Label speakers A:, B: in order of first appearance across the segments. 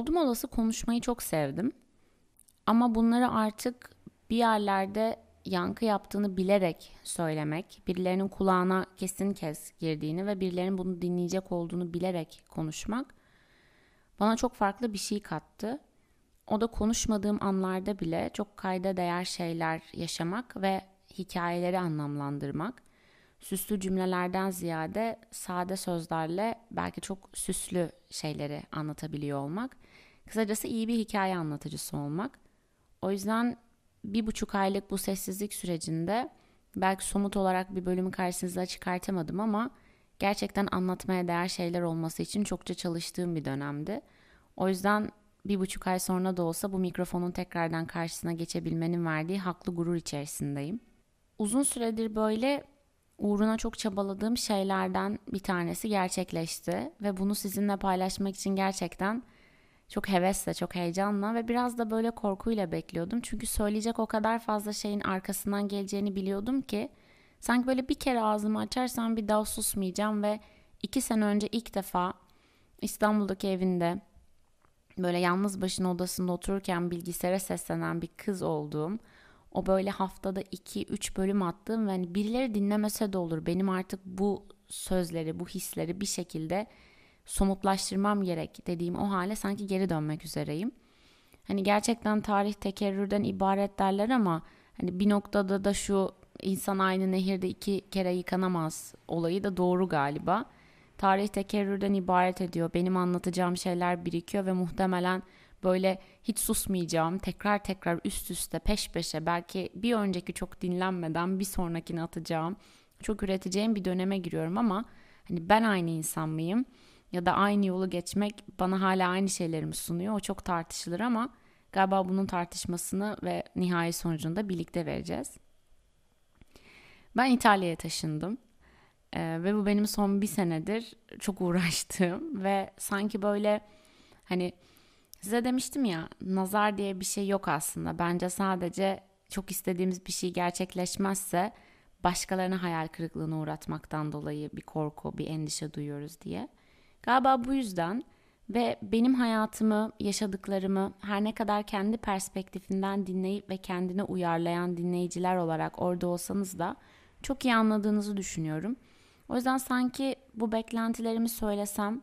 A: oldum olası konuşmayı çok sevdim. Ama bunları artık bir yerlerde yankı yaptığını bilerek söylemek, birilerinin kulağına kesin kez girdiğini ve birilerinin bunu dinleyecek olduğunu bilerek konuşmak bana çok farklı bir şey kattı. O da konuşmadığım anlarda bile çok kayda değer şeyler yaşamak ve hikayeleri anlamlandırmak. Süslü cümlelerden ziyade sade sözlerle belki çok süslü şeyleri anlatabiliyor olmak. Kısacası iyi bir hikaye anlatıcısı olmak. O yüzden bir buçuk aylık bu sessizlik sürecinde belki somut olarak bir bölümü karşınıza çıkartamadım ama gerçekten anlatmaya değer şeyler olması için çokça çalıştığım bir dönemdi. O yüzden bir buçuk ay sonra da olsa bu mikrofonun tekrardan karşısına geçebilmenin verdiği haklı gurur içerisindeyim. Uzun süredir böyle uğruna çok çabaladığım şeylerden bir tanesi gerçekleşti ve bunu sizinle paylaşmak için gerçekten çok hevesle, çok heyecanla ve biraz da böyle korkuyla bekliyordum. Çünkü söyleyecek o kadar fazla şeyin arkasından geleceğini biliyordum ki sanki böyle bir kere ağzımı açarsam bir daha susmayacağım ve iki sene önce ilk defa İstanbul'daki evinde böyle yalnız başına odasında otururken bilgisayara seslenen bir kız olduğum, o böyle haftada 2-3 bölüm attığım ve hani birileri dinlemese de olur benim artık bu sözleri, bu hisleri bir şekilde somutlaştırmam gerek dediğim o hale sanki geri dönmek üzereyim. Hani gerçekten tarih tekerrürden ibaret derler ama hani bir noktada da şu insan aynı nehirde iki kere yıkanamaz olayı da doğru galiba. Tarih tekerrürden ibaret ediyor. Benim anlatacağım şeyler birikiyor ve muhtemelen böyle hiç susmayacağım. Tekrar tekrar üst üste peş peşe belki bir önceki çok dinlenmeden bir sonrakini atacağım. Çok üreteceğim bir döneme giriyorum ama hani ben aynı insan mıyım? Ya da aynı yolu geçmek bana hala aynı şeyleri mi sunuyor? O çok tartışılır ama galiba bunun tartışmasını ve nihai sonucunda birlikte vereceğiz. Ben İtalya'ya taşındım. Ee, ve bu benim son bir senedir çok uğraştığım ve sanki böyle hani size demiştim ya nazar diye bir şey yok aslında. Bence sadece çok istediğimiz bir şey gerçekleşmezse başkalarına hayal kırıklığına uğratmaktan dolayı bir korku, bir endişe duyuyoruz diye. Galiba bu yüzden ve benim hayatımı, yaşadıklarımı her ne kadar kendi perspektifinden dinleyip ve kendine uyarlayan dinleyiciler olarak orada olsanız da çok iyi anladığınızı düşünüyorum. O yüzden sanki bu beklentilerimi söylesem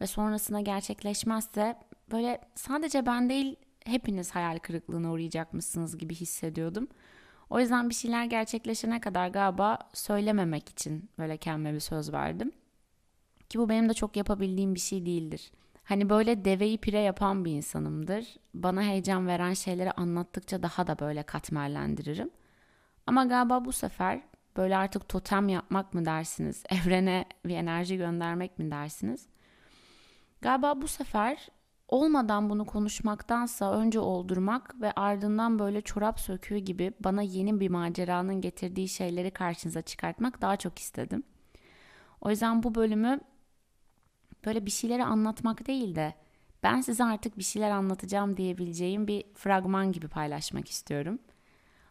A: ve sonrasında gerçekleşmezse böyle sadece ben değil hepiniz hayal kırıklığına uğrayacakmışsınız gibi hissediyordum. O yüzden bir şeyler gerçekleşene kadar galiba söylememek için böyle kendime bir söz verdim. Ki bu benim de çok yapabildiğim bir şey değildir. Hani böyle deveyi pire yapan bir insanımdır. Bana heyecan veren şeyleri anlattıkça daha da böyle katmerlendiririm. Ama galiba bu sefer böyle artık totem yapmak mı dersiniz? Evrene bir enerji göndermek mi dersiniz? Galiba bu sefer olmadan bunu konuşmaktansa önce oldurmak ve ardından böyle çorap söküğü gibi bana yeni bir maceranın getirdiği şeyleri karşınıza çıkartmak daha çok istedim. O yüzden bu bölümü böyle bir şeyleri anlatmak değil de ben size artık bir şeyler anlatacağım diyebileceğim bir fragman gibi paylaşmak istiyorum.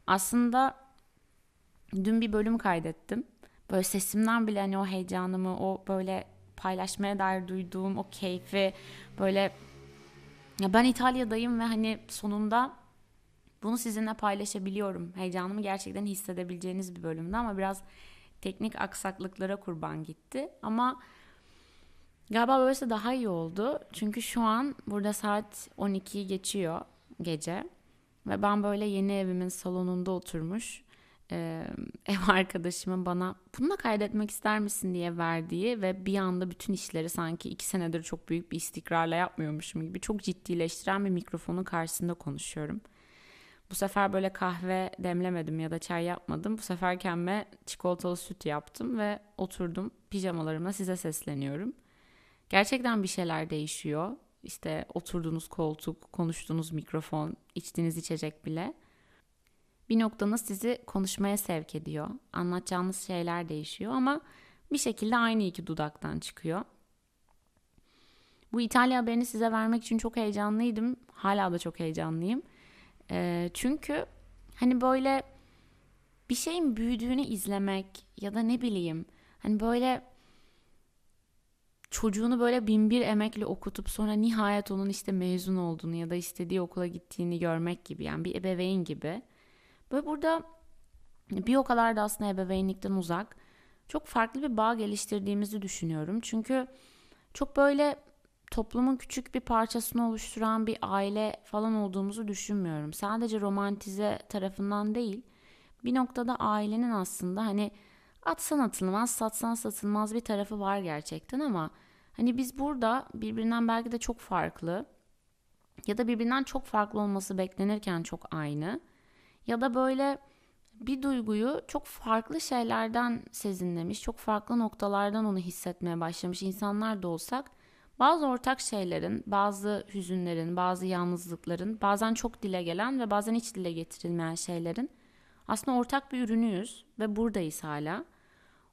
A: Aslında dün bir bölüm kaydettim. Böyle sesimden bile hani o heyecanımı, o böyle paylaşmaya dair duyduğum o keyfi böyle ya ben İtalya'dayım ve hani sonunda bunu sizinle paylaşabiliyorum. Heyecanımı gerçekten hissedebileceğiniz bir bölümde ama biraz teknik aksaklıklara kurban gitti. Ama Galiba böylesi daha iyi oldu. Çünkü şu an burada saat 12'yi geçiyor gece. Ve ben böyle yeni evimin salonunda oturmuş e, ev arkadaşımın bana bunu da kaydetmek ister misin diye verdiği ve bir anda bütün işleri sanki iki senedir çok büyük bir istikrarla yapmıyormuşum gibi çok ciddileştiren bir mikrofonun karşısında konuşuyorum. Bu sefer böyle kahve demlemedim ya da çay yapmadım. Bu sefer kendime çikolatalı süt yaptım ve oturdum pijamalarımla size sesleniyorum. Gerçekten bir şeyler değişiyor. İşte oturduğunuz koltuk, konuştuğunuz mikrofon, içtiğiniz içecek bile. Bir noktanız sizi konuşmaya sevk ediyor. Anlatacağınız şeyler değişiyor ama bir şekilde aynı iki dudaktan çıkıyor. Bu İtalya haberini size vermek için çok heyecanlıydım. Hala da çok heyecanlıyım. E, çünkü hani böyle bir şeyin büyüdüğünü izlemek ya da ne bileyim hani böyle çocuğunu böyle bin bir emekle okutup sonra nihayet onun işte mezun olduğunu ya da istediği okula gittiğini görmek gibi yani bir ebeveyn gibi. Böyle burada bir o kadar da aslında ebeveynlikten uzak çok farklı bir bağ geliştirdiğimizi düşünüyorum. Çünkü çok böyle toplumun küçük bir parçasını oluşturan bir aile falan olduğumuzu düşünmüyorum. Sadece romantize tarafından değil bir noktada ailenin aslında hani atsan atılmaz satsan satılmaz bir tarafı var gerçekten ama hani biz burada birbirinden belki de çok farklı ya da birbirinden çok farklı olması beklenirken çok aynı ya da böyle bir duyguyu çok farklı şeylerden sezinlemiş, çok farklı noktalardan onu hissetmeye başlamış insanlar da olsak bazı ortak şeylerin, bazı hüzünlerin, bazı yalnızlıkların, bazen çok dile gelen ve bazen hiç dile getirilmeyen şeylerin aslında ortak bir ürünüyüz ve buradayız hala.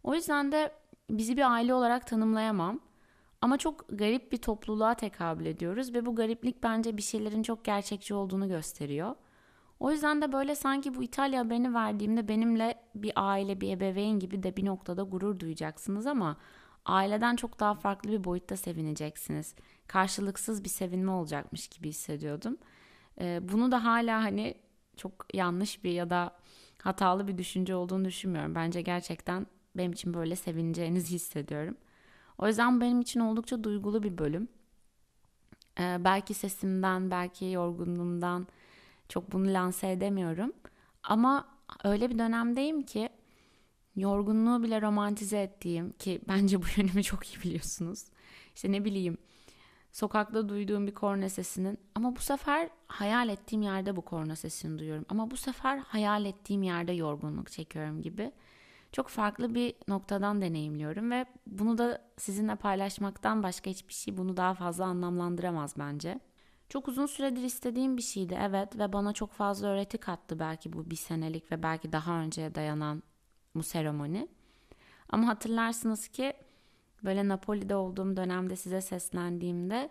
A: O yüzden de bizi bir aile olarak tanımlayamam. Ama çok garip bir topluluğa tekabül ediyoruz ve bu gariplik bence bir şeylerin çok gerçekçi olduğunu gösteriyor. O yüzden de böyle sanki bu İtalya haberini verdiğimde benimle bir aile, bir ebeveyn gibi de bir noktada gurur duyacaksınız ama aileden çok daha farklı bir boyutta sevineceksiniz. Karşılıksız bir sevinme olacakmış gibi hissediyordum. Ee, bunu da hala hani çok yanlış bir ya da hatalı bir düşünce olduğunu düşünmüyorum. Bence gerçekten benim için böyle sevineceğinizi hissediyorum. O yüzden benim için oldukça duygulu bir bölüm. Ee, belki sesimden, belki yorgunluğumdan çok bunu lanse edemiyorum. Ama öyle bir dönemdeyim ki yorgunluğu bile romantize ettiğim ki bence bu yönümü çok iyi biliyorsunuz. İşte ne bileyim sokakta duyduğum bir korna sesinin ama bu sefer hayal ettiğim yerde bu korna sesini duyuyorum. Ama bu sefer hayal ettiğim yerde yorgunluk çekiyorum gibi. Çok farklı bir noktadan deneyimliyorum ve bunu da sizinle paylaşmaktan başka hiçbir şey bunu daha fazla anlamlandıramaz bence. Çok uzun süredir istediğim bir şeydi evet ve bana çok fazla öğreti kattı belki bu bir senelik ve belki daha önceye dayanan bu seremoni. Ama hatırlarsınız ki böyle Napoli'de olduğum dönemde size seslendiğimde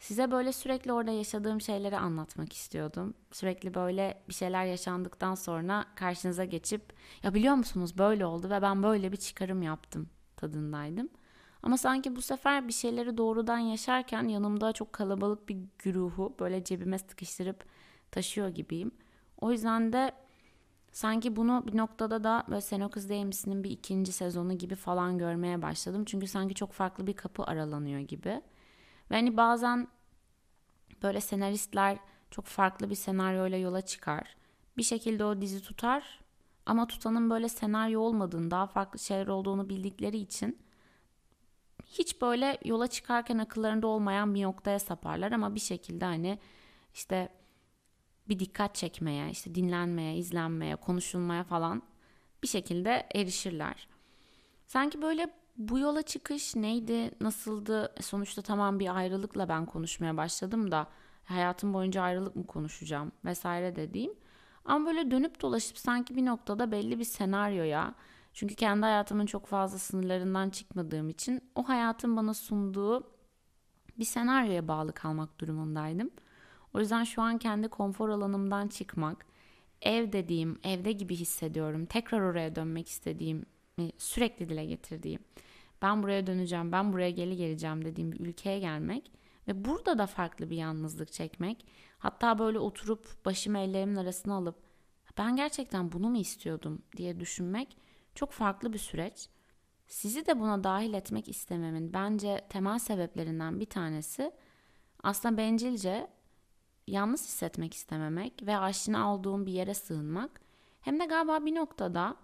A: size böyle sürekli orada yaşadığım şeyleri anlatmak istiyordum. Sürekli böyle bir şeyler yaşandıktan sonra karşınıza geçip ya biliyor musunuz böyle oldu ve ben böyle bir çıkarım yaptım tadındaydım. Ama sanki bu sefer bir şeyleri doğrudan yaşarken yanımda çok kalabalık bir güruhu böyle cebime sıkıştırıp taşıyor gibiyim. O yüzden de sanki bunu bir noktada da böyle Sen O Kız Değil bir ikinci sezonu gibi falan görmeye başladım. Çünkü sanki çok farklı bir kapı aralanıyor gibi. Ve hani bazen böyle senaristler çok farklı bir senaryoyla yola çıkar. Bir şekilde o dizi tutar ama tutanın böyle senaryo olmadığını, daha farklı şeyler olduğunu bildikleri için hiç böyle yola çıkarken akıllarında olmayan bir noktaya saparlar ama bir şekilde hani işte bir dikkat çekmeye, işte dinlenmeye, izlenmeye, konuşulmaya falan bir şekilde erişirler. Sanki böyle bu yola çıkış neydi, nasıldı? E, sonuçta tamam bir ayrılıkla ben konuşmaya başladım da hayatım boyunca ayrılık mı konuşacağım vesaire dediğim. Ama böyle dönüp dolaşıp sanki bir noktada belli bir senaryoya çünkü kendi hayatımın çok fazla sınırlarından çıkmadığım için o hayatın bana sunduğu bir senaryoya bağlı kalmak durumundaydım. O yüzden şu an kendi konfor alanımdan çıkmak, ev dediğim, evde gibi hissediyorum. Tekrar oraya dönmek istediğim, sürekli dile getirdiğim, ben buraya döneceğim, ben buraya geri geleceğim dediğim bir ülkeye gelmek ve burada da farklı bir yalnızlık çekmek. Hatta böyle oturup başımı ellerimin arasına alıp ben gerçekten bunu mu istiyordum diye düşünmek çok farklı bir süreç. Sizi de buna dahil etmek istememin bence temel sebeplerinden bir tanesi aslında bencilce yalnız hissetmek istememek ve aşina olduğum bir yere sığınmak. Hem de galiba bir noktada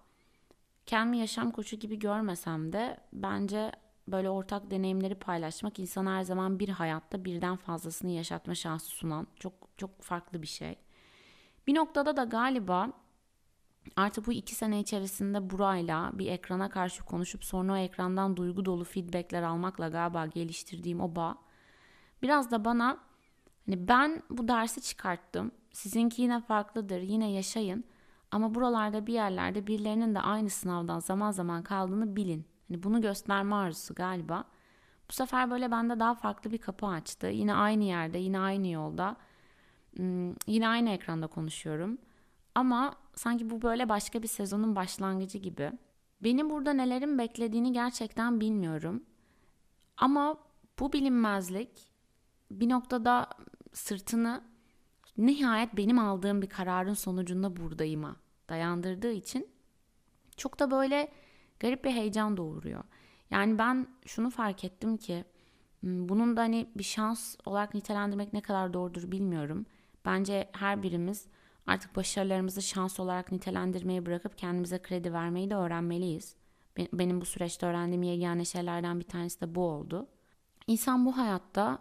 A: kendimi yaşam koçu gibi görmesem de bence böyle ortak deneyimleri paylaşmak insan her zaman bir hayatta birden fazlasını yaşatma şansı sunan çok çok farklı bir şey. Bir noktada da galiba Artık bu iki sene içerisinde burayla bir ekrana karşı konuşup sonra o ekrandan duygu dolu feedbackler almakla galiba geliştirdiğim o bağ biraz da bana hani ben bu dersi çıkarttım. Sizinki yine farklıdır. Yine yaşayın. Ama buralarda bir yerlerde birilerinin de aynı sınavdan zaman zaman kaldığını bilin. Hani bunu gösterme arzusu galiba. Bu sefer böyle bende daha farklı bir kapı açtı. Yine aynı yerde, yine aynı yolda. Hmm, yine aynı ekranda konuşuyorum. Ama sanki bu böyle başka bir sezonun başlangıcı gibi. Beni burada nelerin beklediğini gerçekten bilmiyorum. Ama bu bilinmezlik bir noktada sırtını nihayet benim aldığım bir kararın sonucunda buradayıma dayandırdığı için çok da böyle garip bir heyecan doğuruyor. Yani ben şunu fark ettim ki hmm, bunun da hani bir şans olarak nitelendirmek ne kadar doğrudur bilmiyorum. Bence her birimiz artık başarılarımızı şans olarak nitelendirmeyi bırakıp kendimize kredi vermeyi de öğrenmeliyiz. Benim bu süreçte öğrendiğim yegane şeylerden bir tanesi de bu oldu. İnsan bu hayatta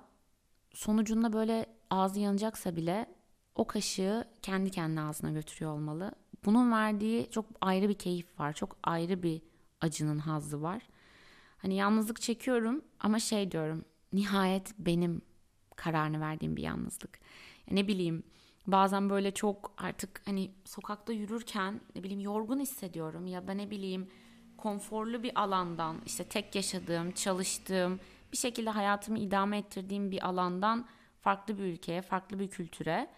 A: sonucunda böyle ağzı yanacaksa bile o kaşığı kendi kendine ağzına götürüyor olmalı. Bunun verdiği çok ayrı bir keyif var. Çok ayrı bir acının hazzı var. Hani yalnızlık çekiyorum ama şey diyorum. Nihayet benim kararını verdiğim bir yalnızlık. Ya ne bileyim bazen böyle çok artık hani sokakta yürürken ne bileyim yorgun hissediyorum ya da ne bileyim konforlu bir alandan işte tek yaşadığım, çalıştığım, bir şekilde hayatımı idame ettirdiğim bir alandan farklı bir ülkeye, farklı bir kültüre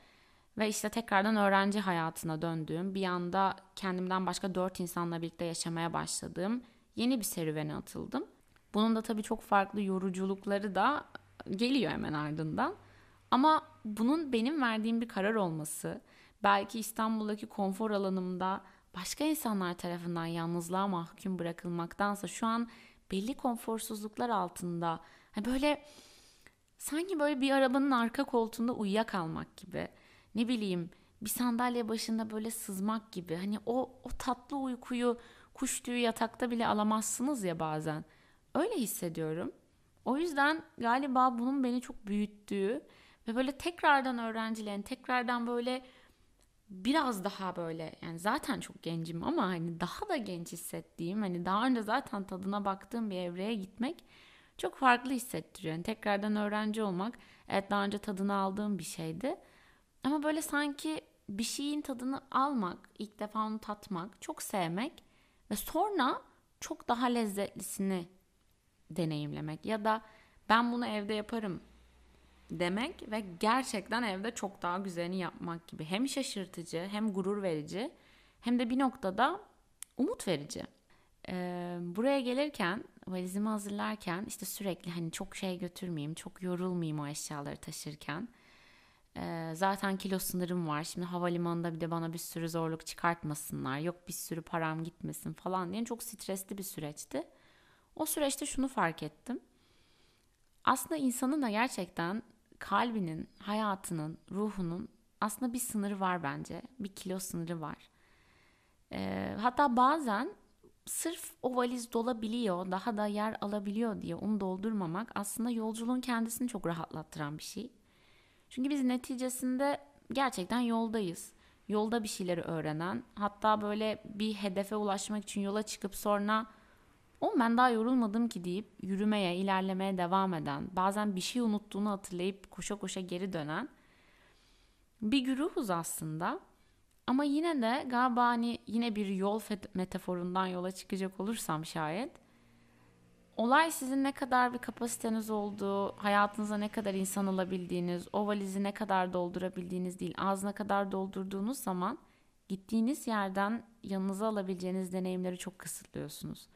A: ve işte tekrardan öğrenci hayatına döndüğüm, bir anda kendimden başka dört insanla birlikte yaşamaya başladığım yeni bir serüvene atıldım. Bunun da tabii çok farklı yoruculukları da geliyor hemen ardından. Ama bunun benim verdiğim bir karar olması, belki İstanbul'daki konfor alanımda başka insanlar tarafından yalnızlığa mahkum bırakılmaktansa şu an belli konforsuzluklar altında hani böyle sanki böyle bir arabanın arka koltuğunda uyuyakalmak gibi ne bileyim bir sandalye başında böyle sızmak gibi hani o o tatlı uykuyu kuş tüyü yatakta bile alamazsınız ya bazen öyle hissediyorum o yüzden galiba bunun beni çok büyüttüğü ve böyle tekrardan öğrencilerin tekrardan böyle biraz daha böyle yani zaten çok gencim ama hani daha da genç hissettiğim hani daha önce zaten tadına baktığım bir evreye gitmek çok farklı hissettiriyor. Yani tekrardan öğrenci olmak evet daha önce tadını aldığım bir şeydi. Ama böyle sanki bir şeyin tadını almak, ilk defa onu tatmak, çok sevmek ve sonra çok daha lezzetlisini deneyimlemek ya da ben bunu evde yaparım demek ve gerçekten evde çok daha güzelini yapmak gibi. Hem şaşırtıcı hem gurur verici hem de bir noktada umut verici. Ee, buraya gelirken valizimi hazırlarken işte sürekli hani çok şey götürmeyeyim, çok yorulmayayım o eşyaları taşırken. Zaten kilo sınırım var. Şimdi havalimanında bir de bana bir sürü zorluk çıkartmasınlar. Yok bir sürü param gitmesin falan diye çok stresli bir süreçti. O süreçte şunu fark ettim. Aslında insanın da gerçekten kalbinin, hayatının, ruhunun aslında bir sınırı var bence. Bir kilo sınırı var. E, hatta bazen sırf o valiz dolabiliyor, daha da yer alabiliyor diye onu doldurmamak aslında yolculuğun kendisini çok rahatlattıran bir şey. Çünkü biz neticesinde gerçekten yoldayız. Yolda bir şeyleri öğrenen, hatta böyle bir hedefe ulaşmak için yola çıkıp sonra o ben daha yorulmadım ki deyip yürümeye, ilerlemeye devam eden, bazen bir şey unuttuğunu hatırlayıp koşa koşa geri dönen bir güruhuz aslında. Ama yine de galiba hani yine bir yol metaforundan yola çıkacak olursam şayet olay sizin ne kadar bir kapasiteniz olduğu, hayatınıza ne kadar insan alabildiğiniz, o valizi ne kadar doldurabildiğiniz değil, ağzına kadar doldurduğunuz zaman gittiğiniz yerden yanınıza alabileceğiniz deneyimleri çok kısıtlıyorsunuz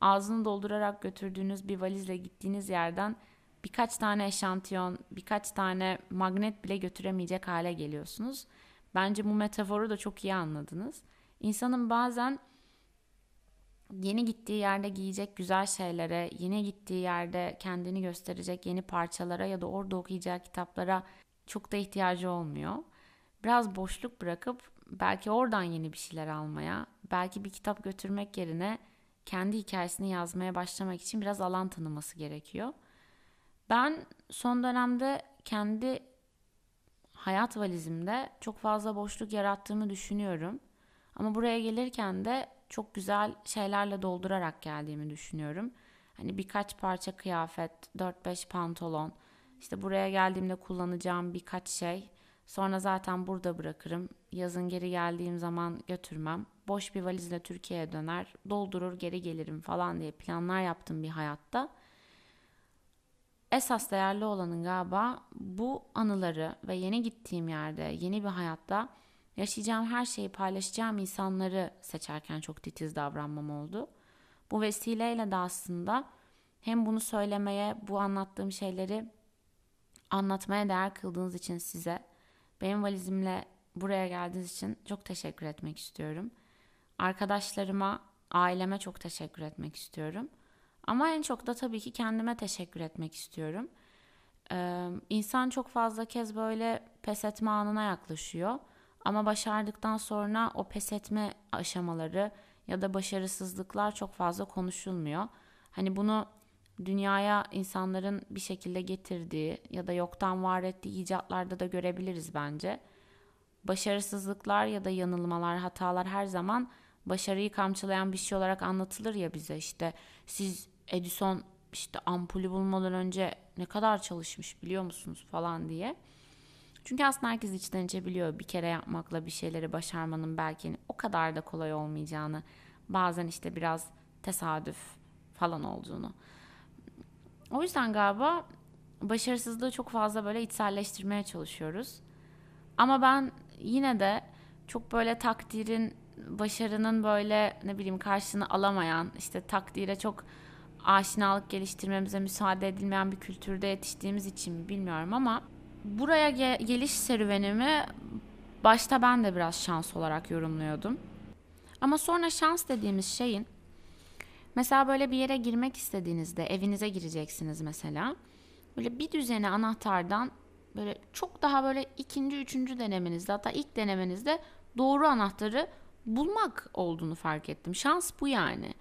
A: ağzını doldurarak götürdüğünüz bir valizle gittiğiniz yerden birkaç tane eşantiyon, birkaç tane magnet bile götüremeyecek hale geliyorsunuz. Bence bu metaforu da çok iyi anladınız. İnsanın bazen yeni gittiği yerde giyecek güzel şeylere, yeni gittiği yerde kendini gösterecek yeni parçalara ya da orada okuyacağı kitaplara çok da ihtiyacı olmuyor. Biraz boşluk bırakıp belki oradan yeni bir şeyler almaya, belki bir kitap götürmek yerine kendi hikayesini yazmaya başlamak için biraz alan tanıması gerekiyor. Ben son dönemde kendi hayat valizimde çok fazla boşluk yarattığımı düşünüyorum. Ama buraya gelirken de çok güzel şeylerle doldurarak geldiğimi düşünüyorum. Hani birkaç parça kıyafet, 4-5 pantolon, işte buraya geldiğimde kullanacağım birkaç şey. Sonra zaten burada bırakırım. Yazın geri geldiğim zaman götürmem boş bir valizle Türkiye'ye döner, doldurur geri gelirim falan diye planlar yaptım bir hayatta. Esas değerli olanın galiba bu anıları ve yeni gittiğim yerde, yeni bir hayatta yaşayacağım her şeyi paylaşacağım insanları seçerken çok titiz davranmam oldu. Bu vesileyle de aslında Hem bunu söylemeye, bu anlattığım şeyleri anlatmaya değer kıldığınız için size, benim valizimle buraya geldiğiniz için çok teşekkür etmek istiyorum. Arkadaşlarıma, aileme çok teşekkür etmek istiyorum. Ama en çok da tabii ki kendime teşekkür etmek istiyorum. Ee, insan çok fazla kez böyle pes etme anına yaklaşıyor. Ama başardıktan sonra o pes etme aşamaları ya da başarısızlıklar çok fazla konuşulmuyor. Hani bunu dünyaya insanların bir şekilde getirdiği ya da yoktan var ettiği icatlarda da görebiliriz bence. Başarısızlıklar ya da yanılmalar, hatalar her zaman başarıyı kamçılayan bir şey olarak anlatılır ya bize işte siz Edison işte ampulü bulmadan önce ne kadar çalışmış biliyor musunuz falan diye. Çünkü aslında herkes içten içe biliyor bir kere yapmakla bir şeyleri başarmanın belki o kadar da kolay olmayacağını. Bazen işte biraz tesadüf falan olduğunu. O yüzden galiba başarısızlığı çok fazla böyle içselleştirmeye çalışıyoruz. Ama ben yine de çok böyle takdirin, başarının böyle ne bileyim karşılığını alamayan, işte takdire çok aşinalık geliştirmemize müsaade edilmeyen bir kültürde yetiştiğimiz için bilmiyorum ama buraya ge- geliş serüvenimi başta ben de biraz şans olarak yorumluyordum. Ama sonra şans dediğimiz şeyin mesela böyle bir yere girmek istediğinizde evinize gireceksiniz mesela. Böyle bir düzene anahtardan böyle çok daha böyle ikinci, üçüncü denemenizde hatta ilk denemenizde doğru anahtarı bulmak olduğunu fark ettim. Şans bu yani.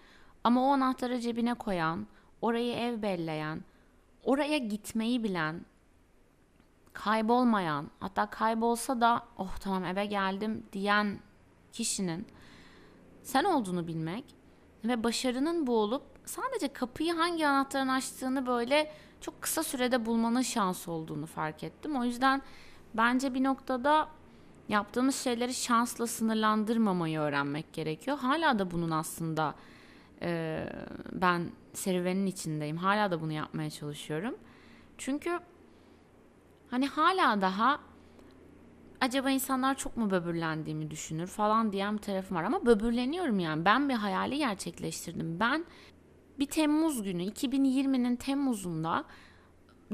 A: Ama o anahtarı cebine koyan, orayı ev belleyen, oraya gitmeyi bilen, kaybolmayan, hatta kaybolsa da oh tamam eve geldim diyen kişinin sen olduğunu bilmek ve başarının bu olup sadece kapıyı hangi anahtarın açtığını böyle çok kısa sürede bulmanın şansı olduğunu fark ettim. O yüzden bence bir noktada yaptığımız şeyleri şansla sınırlandırmamayı öğrenmek gerekiyor. Hala da bunun aslında e, ben serüvenin içindeyim. Hala da bunu yapmaya çalışıyorum. Çünkü hani hala daha acaba insanlar çok mu böbürlendiğimi düşünür falan diyen bir tarafım var. Ama böbürleniyorum yani. Ben bir hayali gerçekleştirdim. Ben bir Temmuz günü 2020'nin Temmuz'unda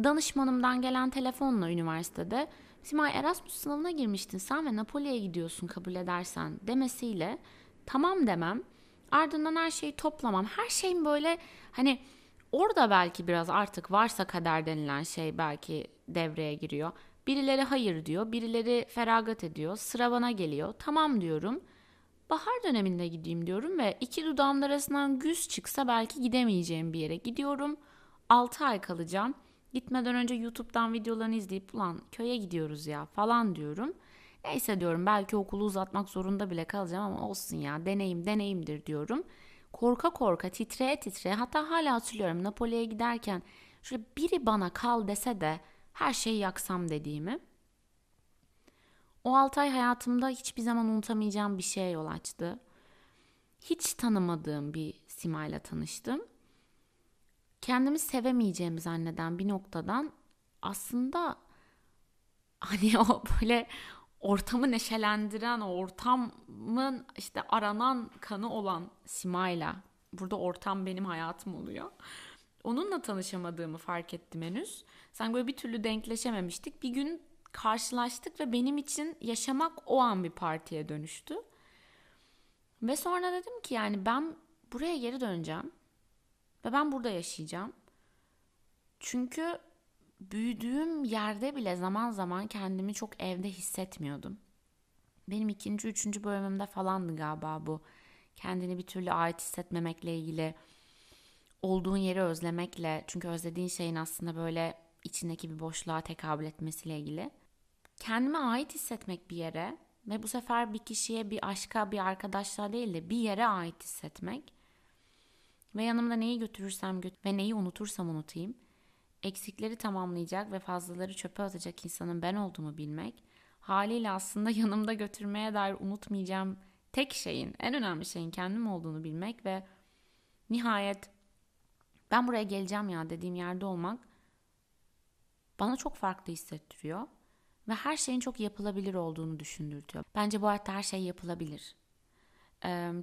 A: danışmanımdan gelen telefonla üniversitede Simay Erasmus sınavına girmiştin sen ve Napoli'ye gidiyorsun kabul edersen demesiyle tamam demem ardından her şeyi toplamam her şeyin böyle hani orada belki biraz artık varsa kader denilen şey belki devreye giriyor. Birileri hayır diyor, birileri feragat ediyor, sıra bana geliyor. Tamam diyorum. Bahar döneminde gideyim diyorum ve iki dudağımın arasından güz çıksa belki gidemeyeceğim bir yere gidiyorum. 6 ay kalacağım. Gitmeden önce YouTube'dan videolarını izleyip ulan köye gidiyoruz ya falan diyorum. Neyse diyorum belki okulu uzatmak zorunda bile kalacağım ama olsun ya deneyim deneyimdir diyorum. Korka korka titreye titreye hatta hala hatırlıyorum Napoli'ye giderken şöyle biri bana kal dese de her şeyi yaksam dediğimi. O 6 ay hayatımda hiçbir zaman unutamayacağım bir şeye yol açtı. Hiç tanımadığım bir simayla tanıştım. Kendimi sevemeyeceğimi zanneden bir noktadan aslında hani o böyle ortamı neşelendiren, o ortamın işte aranan kanı olan Simayla. Burada ortam benim hayatım oluyor. Onunla tanışamadığımı fark ettim henüz. Sen böyle bir türlü denkleşememiştik. Bir gün karşılaştık ve benim için yaşamak o an bir partiye dönüştü. Ve sonra dedim ki yani ben buraya geri döneceğim. Ve ben burada yaşayacağım. Çünkü büyüdüğüm yerde bile zaman zaman kendimi çok evde hissetmiyordum. Benim ikinci, üçüncü bölümümde falandı galiba bu. Kendini bir türlü ait hissetmemekle ilgili. Olduğun yeri özlemekle. Çünkü özlediğin şeyin aslında böyle içindeki bir boşluğa tekabül etmesiyle ilgili. Kendime ait hissetmek bir yere ve bu sefer bir kişiye, bir aşka, bir arkadaşlığa değil de bir yere ait hissetmek. Ve yanımda neyi götürürsem götür ve neyi unutursam unutayım eksikleri tamamlayacak ve fazlaları çöpe atacak insanın ben olduğumu bilmek, haliyle aslında yanımda götürmeye dair unutmayacağım tek şeyin, en önemli şeyin kendim olduğunu bilmek ve nihayet ben buraya geleceğim ya dediğim yerde olmak bana çok farklı hissettiriyor ve her şeyin çok yapılabilir olduğunu düşündürtüyor. Bence bu hayatta her şey yapılabilir.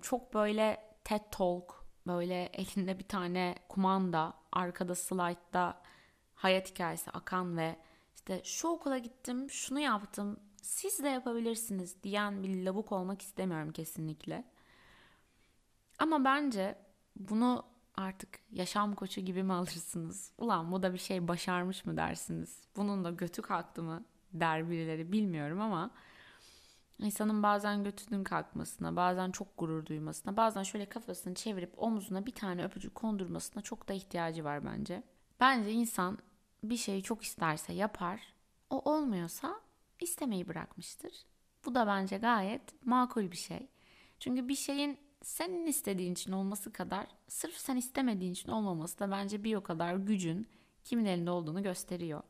A: Çok böyle TED Talk böyle elinde bir tane kumanda, arkada slide'da hayat hikayesi akan ve işte şu okula gittim, şunu yaptım, siz de yapabilirsiniz diyen bir lavuk olmak istemiyorum kesinlikle. Ama bence bunu artık yaşam koçu gibi mi alırsınız? Ulan bu da bir şey başarmış mı dersiniz? Bunun da götü kalktı mı der birileri bilmiyorum ama insanın bazen götünün kalkmasına, bazen çok gurur duymasına, bazen şöyle kafasını çevirip omzuna bir tane öpücük kondurmasına çok da ihtiyacı var bence. Bence insan bir şeyi çok isterse yapar, o olmuyorsa istemeyi bırakmıştır. Bu da bence gayet makul bir şey. Çünkü bir şeyin senin istediğin için olması kadar sırf sen istemediğin için olmaması da bence bir o kadar gücün kimin elinde olduğunu gösteriyor.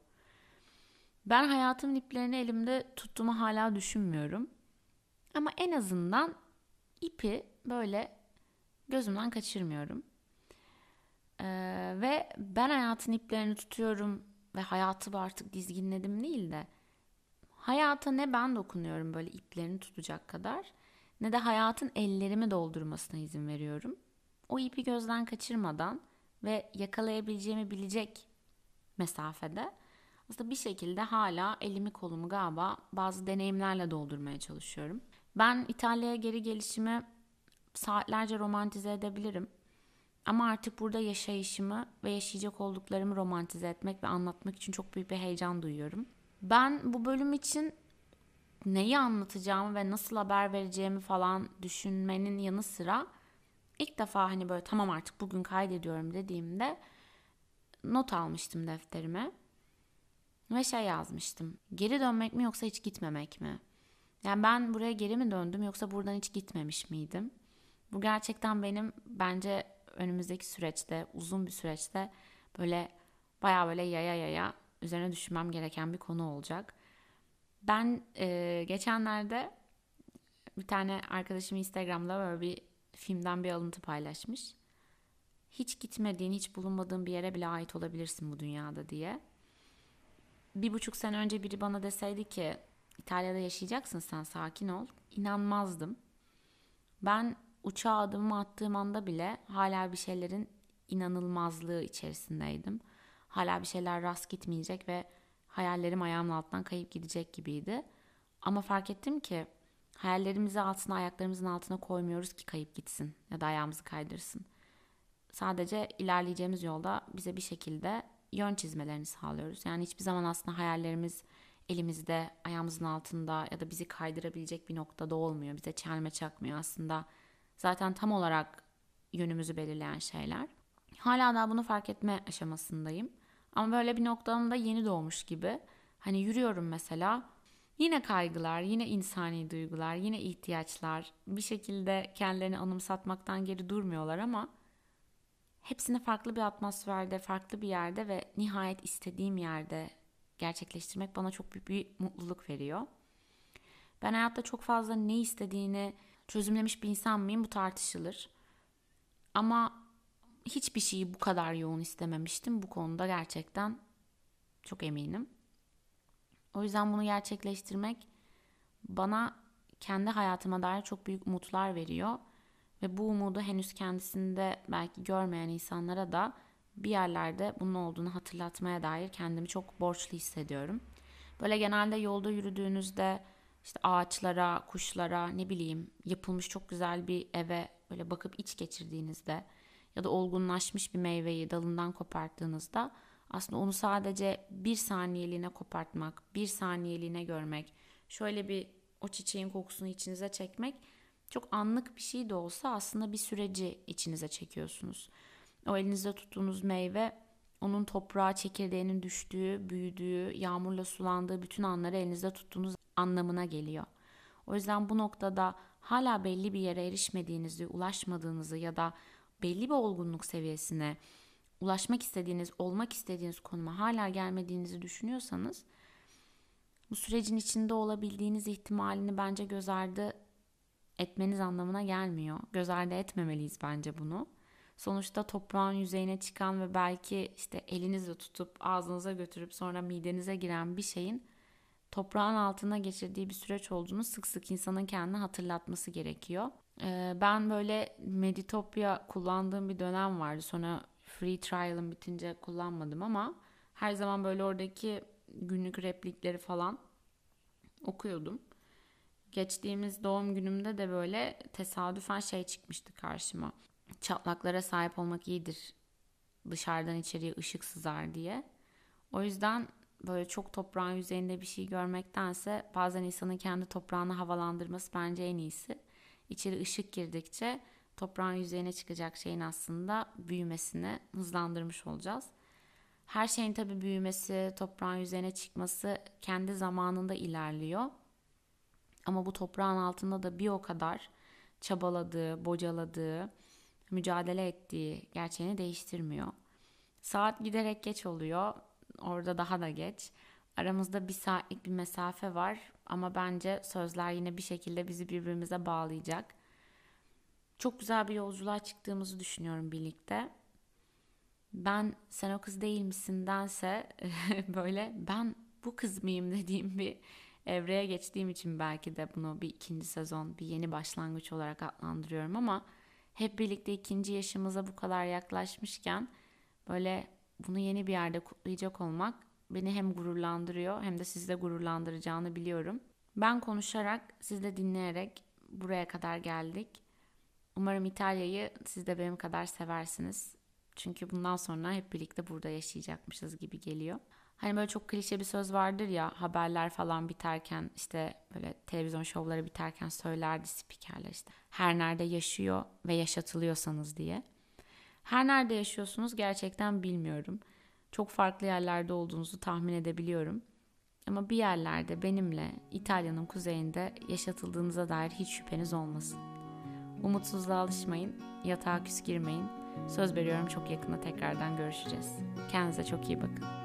A: Ben hayatımın iplerini elimde tuttuğumu hala düşünmüyorum. Ama en azından ipi böyle gözümden kaçırmıyorum. Ee, ve ben hayatın iplerini tutuyorum ve hayatı artık dizginledim değil de hayata ne ben dokunuyorum böyle iplerini tutacak kadar ne de hayatın ellerimi doldurmasına izin veriyorum. O ipi gözden kaçırmadan ve yakalayabileceğimi bilecek mesafede aslında bir şekilde hala elimi kolumu galiba bazı deneyimlerle doldurmaya çalışıyorum. Ben İtalya'ya geri gelişimi saatlerce romantize edebilirim. Ama artık burada yaşayışımı ve yaşayacak olduklarımı romantize etmek ve anlatmak için çok büyük bir heyecan duyuyorum. Ben bu bölüm için neyi anlatacağımı ve nasıl haber vereceğimi falan düşünmenin yanı sıra ilk defa hani böyle tamam artık bugün kaydediyorum dediğimde not almıştım defterime. Ve şey yazmıştım. Geri dönmek mi yoksa hiç gitmemek mi? Yani ben buraya geri mi döndüm yoksa buradan hiç gitmemiş miydim? Bu gerçekten benim bence önümüzdeki süreçte, uzun bir süreçte böyle baya böyle yaya yaya üzerine düşünmem gereken bir konu olacak. Ben e, geçenlerde bir tane arkadaşım Instagram'da böyle bir filmden bir alıntı paylaşmış. Hiç gitmediğin, hiç bulunmadığın bir yere bile ait olabilirsin bu dünyada diye. Bir buçuk sene önce biri bana deseydi ki İtalya'da yaşayacaksın sen sakin ol. İnanmazdım. Ben uçağa adımımı attığım anda bile hala bir şeylerin inanılmazlığı içerisindeydim. Hala bir şeyler rast gitmeyecek ve hayallerim ayağımın altından kayıp gidecek gibiydi. Ama fark ettim ki hayallerimizi altına ayaklarımızın altına koymuyoruz ki kayıp gitsin ya da ayağımızı kaydırsın. Sadece ilerleyeceğimiz yolda bize bir şekilde yön çizmelerini sağlıyoruz. Yani hiçbir zaman aslında hayallerimiz elimizde, ayağımızın altında ya da bizi kaydırabilecek bir noktada olmuyor. Bize çelme çakmıyor aslında. Zaten tam olarak yönümüzü belirleyen şeyler. Hala daha bunu fark etme aşamasındayım. Ama böyle bir noktamda yeni doğmuş gibi. Hani yürüyorum mesela. Yine kaygılar, yine insani duygular, yine ihtiyaçlar bir şekilde kendilerini anımsatmaktan geri durmuyorlar ama hepsini farklı bir atmosferde, farklı bir yerde ve nihayet istediğim yerde gerçekleştirmek bana çok büyük bir mutluluk veriyor. Ben hayatta çok fazla ne istediğini çözümlemiş bir insan mıyım bu tartışılır. Ama hiçbir şeyi bu kadar yoğun istememiştim. Bu konuda gerçekten çok eminim. O yüzden bunu gerçekleştirmek bana kendi hayatıma dair çok büyük umutlar veriyor. Ve bu umudu henüz kendisinde belki görmeyen insanlara da bir yerlerde bunun olduğunu hatırlatmaya dair kendimi çok borçlu hissediyorum. Böyle genelde yolda yürüdüğünüzde işte ağaçlara, kuşlara, ne bileyim yapılmış çok güzel bir eve böyle bakıp iç geçirdiğinizde ya da olgunlaşmış bir meyveyi dalından koparttığınızda aslında onu sadece bir saniyeliğine kopartmak, bir saniyeliğine görmek, şöyle bir o çiçeğin kokusunu içinize çekmek çok anlık bir şey de olsa aslında bir süreci içinize çekiyorsunuz. O elinizde tuttuğunuz meyve onun toprağa çekirdeğinin düştüğü, büyüdüğü, yağmurla sulandığı bütün anları elinizde tuttuğunuz anlamına geliyor. O yüzden bu noktada hala belli bir yere erişmediğinizi, ulaşmadığınızı ya da belli bir olgunluk seviyesine ulaşmak istediğiniz, olmak istediğiniz konuma hala gelmediğinizi düşünüyorsanız bu sürecin içinde olabildiğiniz ihtimalini bence göz ardı etmeniz anlamına gelmiyor. Göz ardı etmemeliyiz bence bunu. Sonuçta toprağın yüzeyine çıkan ve belki işte elinizle tutup ağzınıza götürüp sonra midenize giren bir şeyin toprağın altına geçirdiği bir süreç olduğunu sık sık insanın kendine hatırlatması gerekiyor. Ee, ben böyle Meditopia kullandığım bir dönem vardı. Sonra free trial'ım bitince kullanmadım ama her zaman böyle oradaki günlük replikleri falan okuyordum. Geçtiğimiz doğum günümde de böyle tesadüfen şey çıkmıştı karşıma. Çatlaklara sahip olmak iyidir. Dışarıdan içeriye ışık sızar diye. O yüzden böyle çok toprağın yüzeyinde bir şey görmektense bazen insanın kendi toprağını havalandırması bence en iyisi. İçeri ışık girdikçe toprağın yüzeyine çıkacak şeyin aslında büyümesini hızlandırmış olacağız. Her şeyin tabii büyümesi, toprağın yüzeyine çıkması kendi zamanında ilerliyor. Ama bu toprağın altında da bir o kadar çabaladığı, bocaladığı, mücadele ettiği gerçeğini değiştirmiyor. Saat giderek geç oluyor. Orada daha da geç. Aramızda bir saatlik bir mesafe var ama bence sözler yine bir şekilde bizi birbirimize bağlayacak. Çok güzel bir yolculuğa çıktığımızı düşünüyorum birlikte. Ben sen o kız değil misindense böyle ben bu kız mıyım dediğim bir evreye geçtiğim için belki de bunu bir ikinci sezon, bir yeni başlangıç olarak adlandırıyorum ama hep birlikte ikinci yaşımıza bu kadar yaklaşmışken böyle bunu yeni bir yerde kutlayacak olmak beni hem gururlandırıyor hem de sizi de gururlandıracağını biliyorum. Ben konuşarak, siz de dinleyerek buraya kadar geldik. Umarım İtalya'yı siz de benim kadar seversiniz. Çünkü bundan sonra hep birlikte burada yaşayacakmışız gibi geliyor. Hani böyle çok klişe bir söz vardır ya haberler falan biterken işte böyle televizyon şovları biterken söylerdi spikerler işte. Her nerede yaşıyor ve yaşatılıyorsanız diye. Her nerede yaşıyorsunuz gerçekten bilmiyorum. Çok farklı yerlerde olduğunuzu tahmin edebiliyorum. Ama bir yerlerde benimle İtalya'nın kuzeyinde yaşatıldığınıza dair hiç şüpheniz olmasın. Umutsuzluğa alışmayın, yatağa küs girmeyin. Söz veriyorum çok yakında tekrardan görüşeceğiz. Kendinize çok iyi bakın.